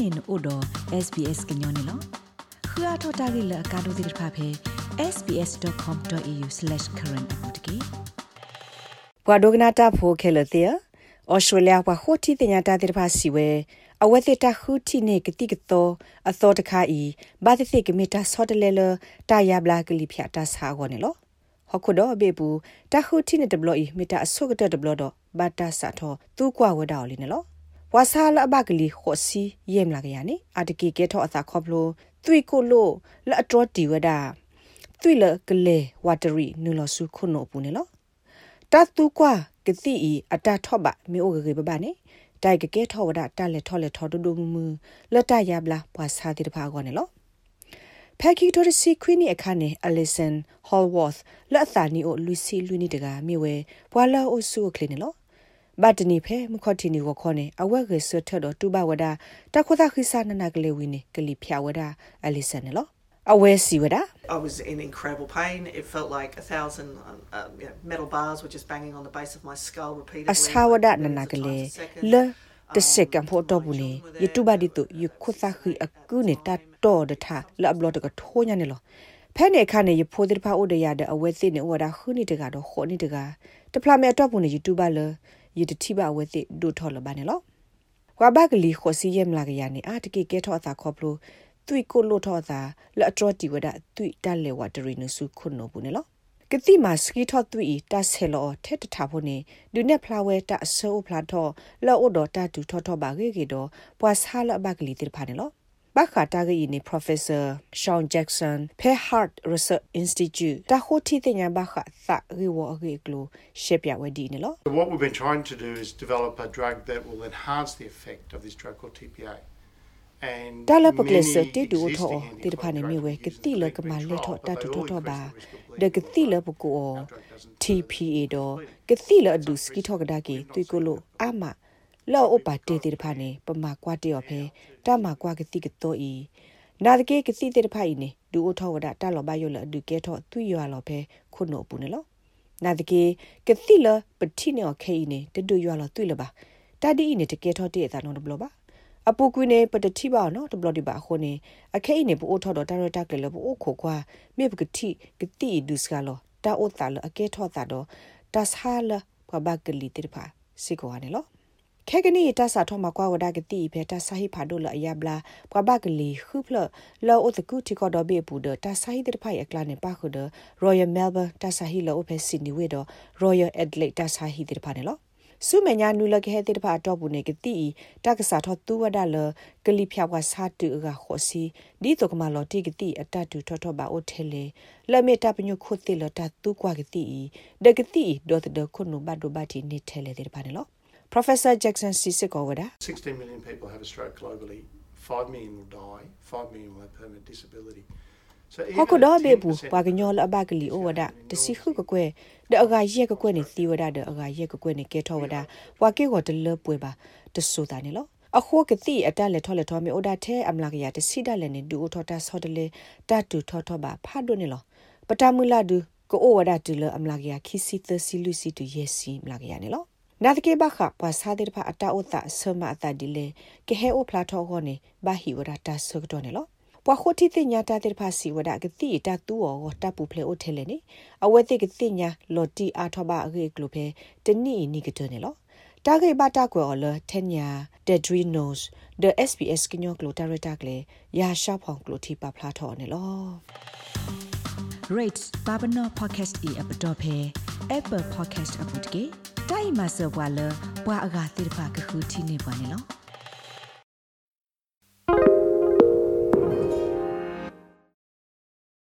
နေနို့တော့ SBS ကညောနေလောခရထတာဂိလကာဒိုတိဖာဖေ sbs.com.au/current အပူတကေဘွာဒိုဂနာတာဖိုခဲလတဲ့ဩစတြေးလျဘွာခိုတီတင်ညာတာတိဖာစီဝဲအဝဲတိတခုတီနေကတိကတောအသောတခါဤဘာတိကမီတာဆော့တလဲလတာယာဘလာကလိဖျာတာဆာကောနေလောဟခုဒဘေဘူးတခုတီနေဒဘလီမီတာအဆုကတဒဘလတော့ဘာတာဆာထောသူကွာဝဒါလီနေလော ဝါဆာလဘကလီခိုစီယမ်လာကရနီအတကီကေထောအသာခေါပလိုသွိကိုလိုလအတော်တီဝဒါသွိလကလေဝါတရီနူလဆုခုနိုပူနေလောတတူကွာကတိဤအတထော့ဘမေအိုဂေဘဘာနေတိုက်ကကေထောဝဒတလက်ထောလက်ထောဒဒုမူလတရဘလာပွာစာတိတဖာကောနေလောဖက်ကီတိုရစီခွီနီအခါနေအလီဆန်ဟောလ်ဝတ်လက်သာနီအိုလူစီလူနီတကမြေဝဲဘွာလာအိုဆူကလင်းနေလော ဘတ်တနီဖဲမခေါတီနီကိုခေါနေအဝက်ရေဆွတ်ထတော့တူဘဝဒတခုသခိစနနာကလေးဝင်းနေကလီဖြာဝဒအလီဆန်နော်အဝဲစီဝဒ I was in incredible pain. It felt like a thousand um, uh, you know, metal bars were just banging on the base of my skull repeatedly. အဆာဝဒနနာကလေးလတစကံဖို့တော့ဘူးနေယတူဘဒီတုယခုသခိအကူနေတာတော့တထလအဘလတ်ကထိုးညာနေလောဖဲနေခါနေရဖိုးတဲ့ဖာအိုဒရတဲ့အဝဲသိနေဝဒါခုနေတကတော့ခေါနေတကတဖလာမဲတော့ဘူးနေ YouTube လ ယတတိဘဝဲသိဒုထော်လဘာနေလောဝါဘကလီခိုစီယမ်လာကရနေအာတကိကေထောအသာခေါပလို့သွိကိုလို့ထောအသာလအတော်တီဝဒသွိတက်လေဝတရီနစုခုနိုဘူးနေလောကတိမာစကီထော့သွီတဆဲလောထဲတထားဖို့နေဒုနေဖလာဝဲတအဆိုးဖလာထောလောအိုဒတာတူထောထောပါကေကေတော့ပွာဆာလဘကလီတိဖာနေလော ဘာခတာဂီနီ Professor Sean Jackson Pe Heart Research Institute တာဟိုတီတင်ညာဘာခသရီဝအဂေကလိုရှေပြဝဒီနေလော What we've been trying to do is develop a drug that will enhance the effect of this drug called TPA. တာလပကလစတေဒူထောတေတဖာနေမြဝဲကတိလကမလေးထောတာတူထောထောပါဒကတိလပကို TPA တော့ကတိလအဒုစကီထောကဒါကီတွေ့ကို လို့အမလောအပတေတေတဖာနေပမာကွာတေော်ဖဲတမကွာကတိကတော့ဤနာတကေကတိတေတဖာဤနေဒူအထောကဒါတလောဘယလအဒုကေထောသူရွာလောဖဲခုနိုပူနေလောနာတကေကတိလပတိနေအခေနေတဒူရွာလောတွေ့လပါတတိဤနေတကေထောတေအသာနောဘလောပါအပူကွင်းနေပတတိပါနော်တဘလဒီပါခုနေအခဲနေပို့ထော်တော့တာရတာကလေးပို့ခိုခွာမြေပကတိကတိဒုစကလောတာအိုတာလအကဲထော့တာတော့တဆာလပဘကလီတိဖာစီကောနေလော ခဲကနီတဆာထောမကွာဝဒကတိဖေတဆာဟိဖာဒိုလအယဘလာပဘကလီခုဖလလောအိုတကူတီကောဒဘေပူဒတဆာဟိတိဖာယကလာနေပါခုဒ Royal Melbourne တဆာဟိလောအိုဖေစီနီဝေဒ Royal Adelaide တဆာဟိတိဖာနေလောစုမညာနူလကဟဲတိတဖာတော့ဘူးနေကတိတက္ကစာထောတူဝဒလကလိဖျာဝစာတူကခောစီဒီတော့ကမလောတိကတိအတတူထောထောပါအိုထဲလေလမေတပညုခုတိလတတူကွာကတိဒကတိဒေါ်တဒခုနုဘဒဘတီနေထဲလေတိပါနေလော Professor Jackson Sisiko wada 16 million people have a stroke globally 5 million will die 5 million will have permanent disability ဟကဒါဘေဘူးပါကညောလအဘကလီအိုဝဒတစီခုကကွဲဒအဂါရက်ကကွဲနေသီဝဒဒအဂါရက်ကကွဲနေကဲထောဝဒဝါကေကိုတလပွေပါတဆူတာနေလောအခိုးကတိအတက်လက်ထောလက်ထောမေအိုဒါထဲအမလာကရတစီဒါလည်းနေဒူအိုထောတာဆောတလေတတူထောထောပါဖတ်ဒိုနေလောပတမူလာဒူကိုအိုဝဒတူလအမလာကရခီစီသစီလူစီတူယက်စီမလာကရနေလော နာတကေဘခပွာစာဒေဖာအတာအိုတာဆမအတာဒီလေကေဟဲအိုဖလာထောခေါနေဘာဟီဝဒတာဆုကတော့နေလောပွာခိုတီတင်ညာတာတဲ့ဖာစီဝဒကတိတာတူောတပူဖလေအိုထဲလေနေအဝဲတိကတိညာလော်တီအားထဘအဂေကလိုဖဲတနီနီကတနေလောတာဂေဘတာကွယ်လတညာဒက်ဒရီနိုစ်ဒ SPS ကညောကလိုတာရတာကလေရာရှာဖောင်ကလိုတီပါဖလာထောနေလော rates babano podcast e app dot phe apple podcast app dot ke dai ma so bwa le bwa aga tir pha ka khu thi ne bwa ne lo